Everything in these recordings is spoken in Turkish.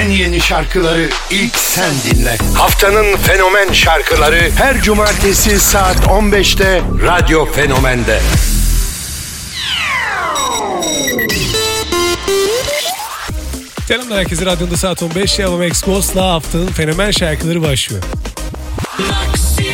En yeni şarkıları ilk sen dinle. Haftanın fenomen şarkıları her cumartesi saat 15'te Radyo Fenomen'de. Selamlar herkese. Radyoda saat 15. Yavam Expos'la haftanın fenomen şarkıları başlıyor. Maximum,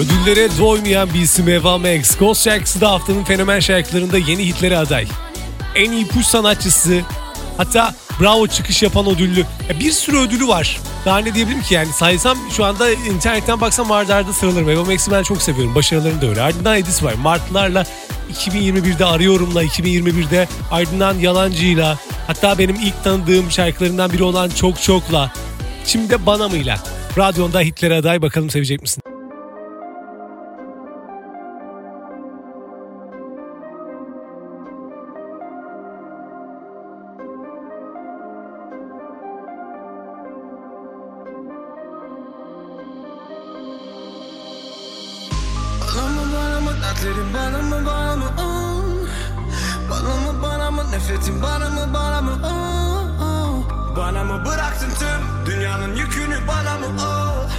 Ödüllere doymayan bir isim Eva Max. Ghost şarkısı da haftanın fenomen şarkılarında yeni hitlere aday. En iyi push sanatçısı, hatta bravo çıkış yapan ödüllü. Ya bir sürü ödülü var. Daha ne diyebilirim ki yani saysam şu anda internetten baksam arda arda sıralarım. Eva Max'i ben çok seviyorum. Başarılarını da öyle. Ardından Edis var. Martlarla 2021'de Arıyorum'la 2021'de ardından Yalancı'yla hatta benim ilk tanıdığım şarkılarından biri olan Çok Çok'la şimdi de Bana mı'yla radyonda hitlere aday bakalım sevecek misin? Dertlerim bana mı bana mı oh. Bana mı bana mı nefretin bana mı bana mı oh, oh. Bana mı bıraktın tüm dünyanın yükünü bana mı oh.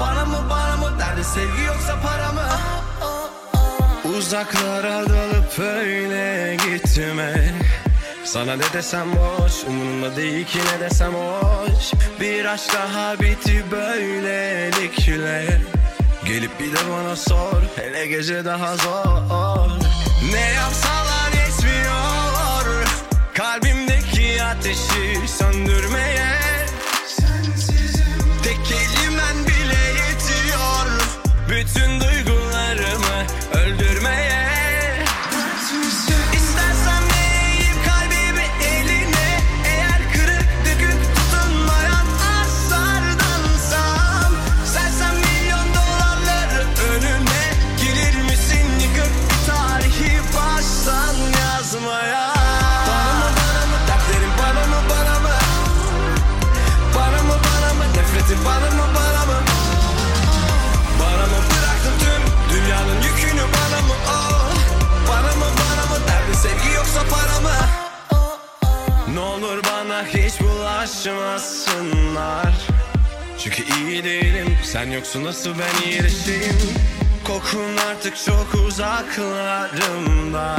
Bana mı bana mı derdi sevgi yoksa para mı oh, oh, oh. Uzaklara dalıp öyle gitme sana ne desem boş Umurumda değil ki ne desem hoş Bir aşk daha bitti böylelikle Gelip bir de bana sor Hele gece daha zor. Ne yapsalar yetmiyor Kalbimdeki ateşi söndürmeye. Tek kelimen bile yetiyor Bütün duygularımı öldürmeye hiç bulaşmasınlar Çünkü iyi değilim. Sen yoksun nasıl ben iyileşeyim Kokun artık çok uzaklarımda.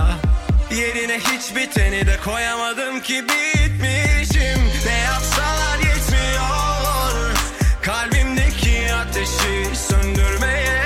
Yerine hiç biteni de koyamadım ki bitmişim. Ne yapsalar yetmiyor. Kalbimdeki ateşi söndürmeye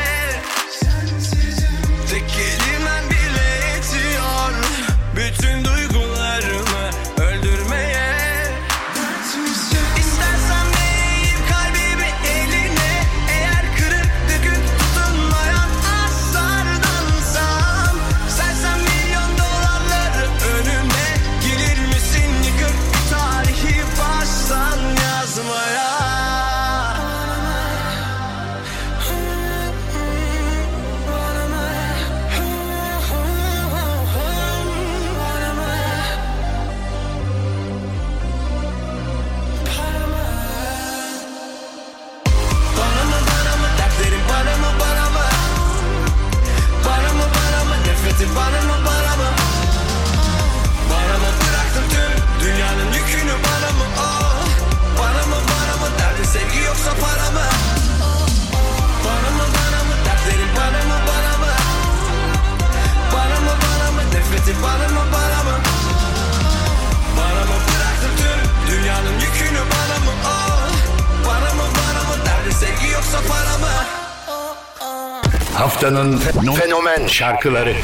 Haftanın fenomen şarkıları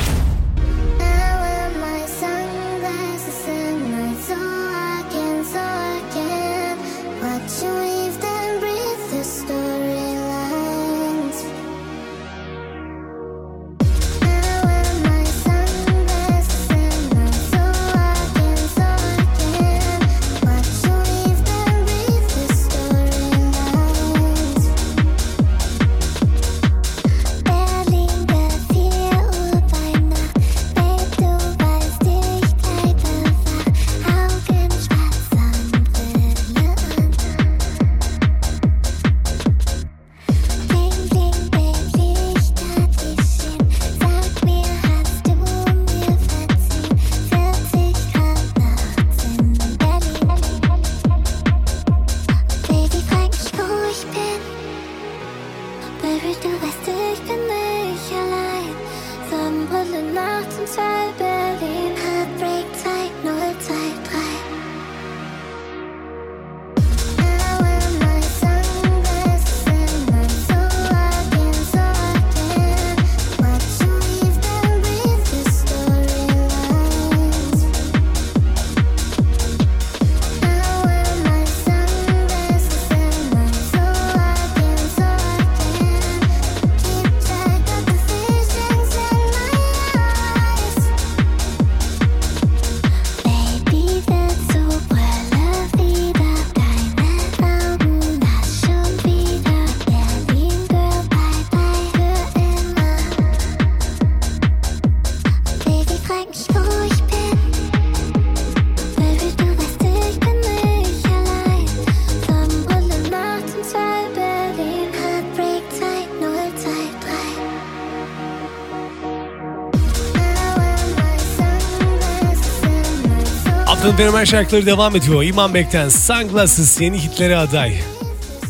Haftanın fenomen şarkıları devam ediyor. İman Bek'ten Sunglasses yeni hitlere aday.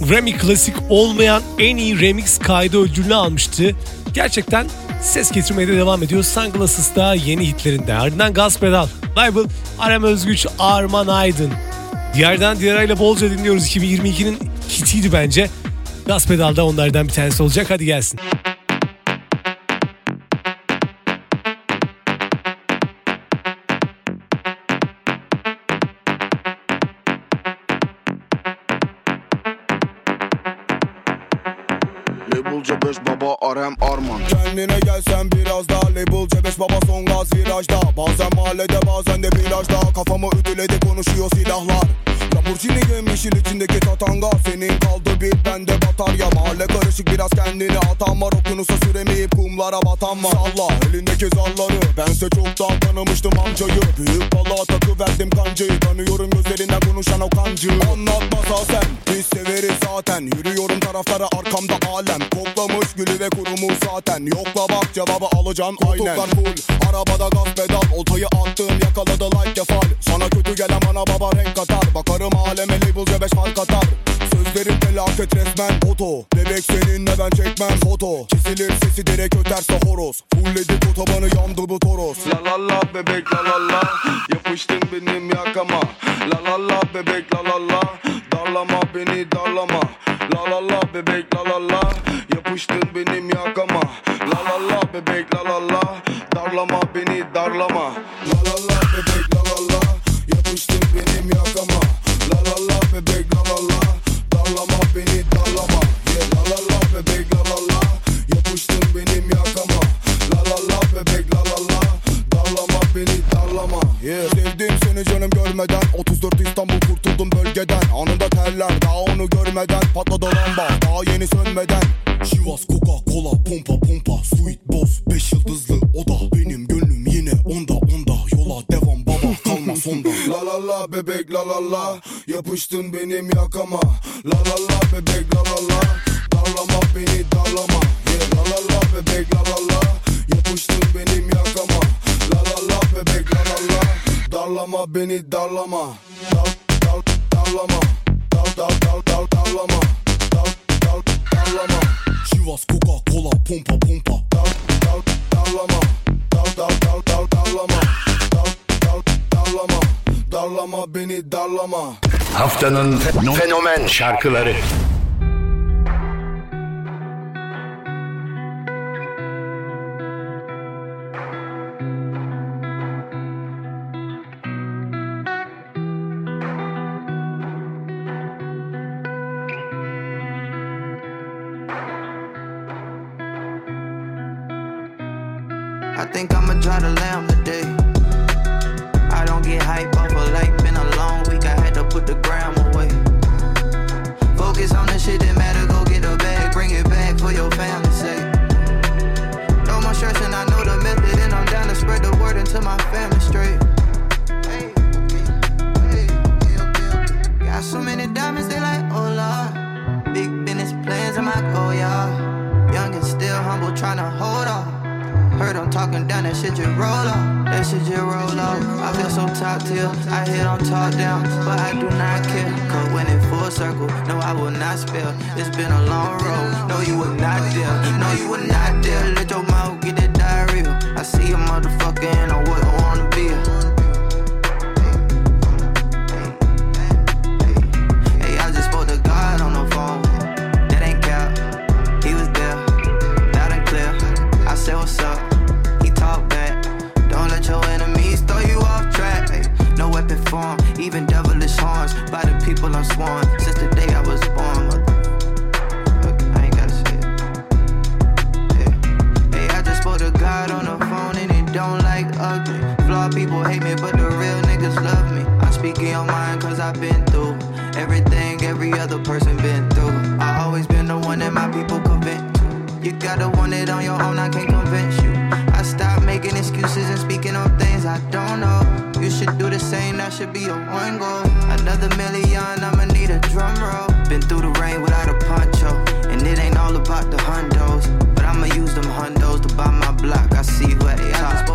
Grammy klasik olmayan en iyi remix kaydı ödülünü almıştı. Gerçekten ses getirmeye de devam ediyor. Sunglasses da yeni hitlerinde. Ardından Gaz Pedal, Bible, Arem Özgüç, Arman Aydın. Diğerden diğerayla bolca dinliyoruz. 2022'nin hitiydi bence. Gaz Pedal da onlardan bir tanesi olacak. Hadi gelsin. Gelsen biraz daha label C5 baba son gaz virajda Bazen mahallede bazen de plajda Kafamı ütüledi konuşuyor silahlar. Lamborghini yemişil içindeki tatanga bende Mahalle karışık biraz kendini atan var. Okyanusa süremeyip kumlara batan var. Salla elindeki zarları. Bense çoktan tanımıştım amcayı. Büyük balığa takı verdim kancayı. Tanıyorum gözlerinden konuşan o kancı. Anlatmasa sen biz severiz zaten. Yürüyorum taraflara arkamda alem. Koklamış gülü ve kurumu zaten. Yokla bak cevabı alacaksın aynen. Koltuklar full. Arabada gaz pedal. Oltayı attım yakaladı like kefal Sana kötü gelen bana baba renk katar. Bakarım aleme label C5 fark atar. Sözlerim felaket resmen. Foto Bebek seninle ben çekmem foto Kesilir sesi direkt öterse horoz Fullledik otobanı yandı bu toros La la la bebek la la la Yapıştın benim yakama La la la bebek la la la Darlama beni darlama La la la bebek la la la Yapıştın benim yakama La la la bebek la la la Darlama beni darlama La la la bebek la la la Yapıştın benim yakama sönmeden. Şivas Coca Cola pompa pompa Sweet boss 5 yıldızlı o da Benim gönlüm yine onda onda. Yola devam baba kalma sonda. La la la bebek la la la. Yapıştın benim yakama. La la la bebek la la la. Darlama beni darlama. Yeah. La la la bebek la la la. Yapıştın benim yakama. La la la bebek la la la. Darlama beni darlama. Dar dar darlama. Dar dar dar dar darlama Darlama Şivas Coca Cola pompa pompa. Dar dar darlama Dar dar dar dar darlama Dar dar darlama Darlama beni darlama Haftanın fenomen şarkıları. I think I'ma try to lamb today. I don't get hype off of like been a long week. I had to put the gram away. Focus on the shit that matter. Go get a bag, bring it back for your family's sake. No more stressing. I know the method, and I'm down to spread the word until my family straight. Hey. Got so many diamonds, they like, oh lord. Big business plans, I'm like, oh yeah. Young and still humble, tryna hold on. Heard I'm talking down, that shit just roll off. That shit just roll off. I feel so top tier. I hit on top down, but I do not care. Cause when in full circle, no, I will not spill. It's been a long road. No, you were not there. No, you were not there. Let your mouth get that diarrhea. I see a motherfucker and I wouldn't everything every other person been through. I always been the one that my people vent to. You gotta want it on your own, I can't convince you. I stopped making excuses and speaking on things I don't know. You should do the same, that should be your one goal. Another million, I'ma need a drum roll. Been through the rain without a poncho, and it ain't all about the hundos. But I'ma use them hundos to buy my block. I see who at the top.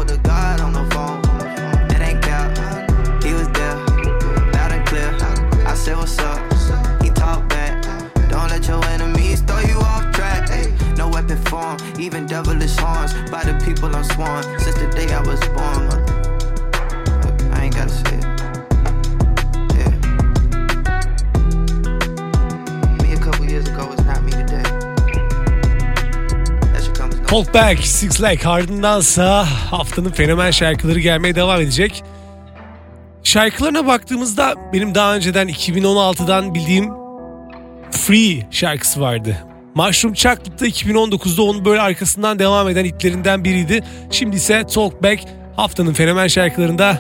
People I'm sworn since the day I was born. I ain't gotta say it. Yeah. Six Leg ardındansa haftanın fenomen şarkıları gelmeye devam edecek. Şarkılarına baktığımızda benim daha önceden 2016'dan bildiğim Free şarkısı vardı. Mushroom Chocolate'da 2019'da onun böyle arkasından devam eden hitlerinden biriydi. Şimdi ise Talkback haftanın fenomen şarkılarında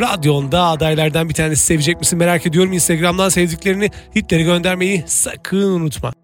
radyonda adaylardan bir tanesi sevecek misin merak ediyorum. Instagram'dan sevdiklerini hitleri göndermeyi sakın unutma.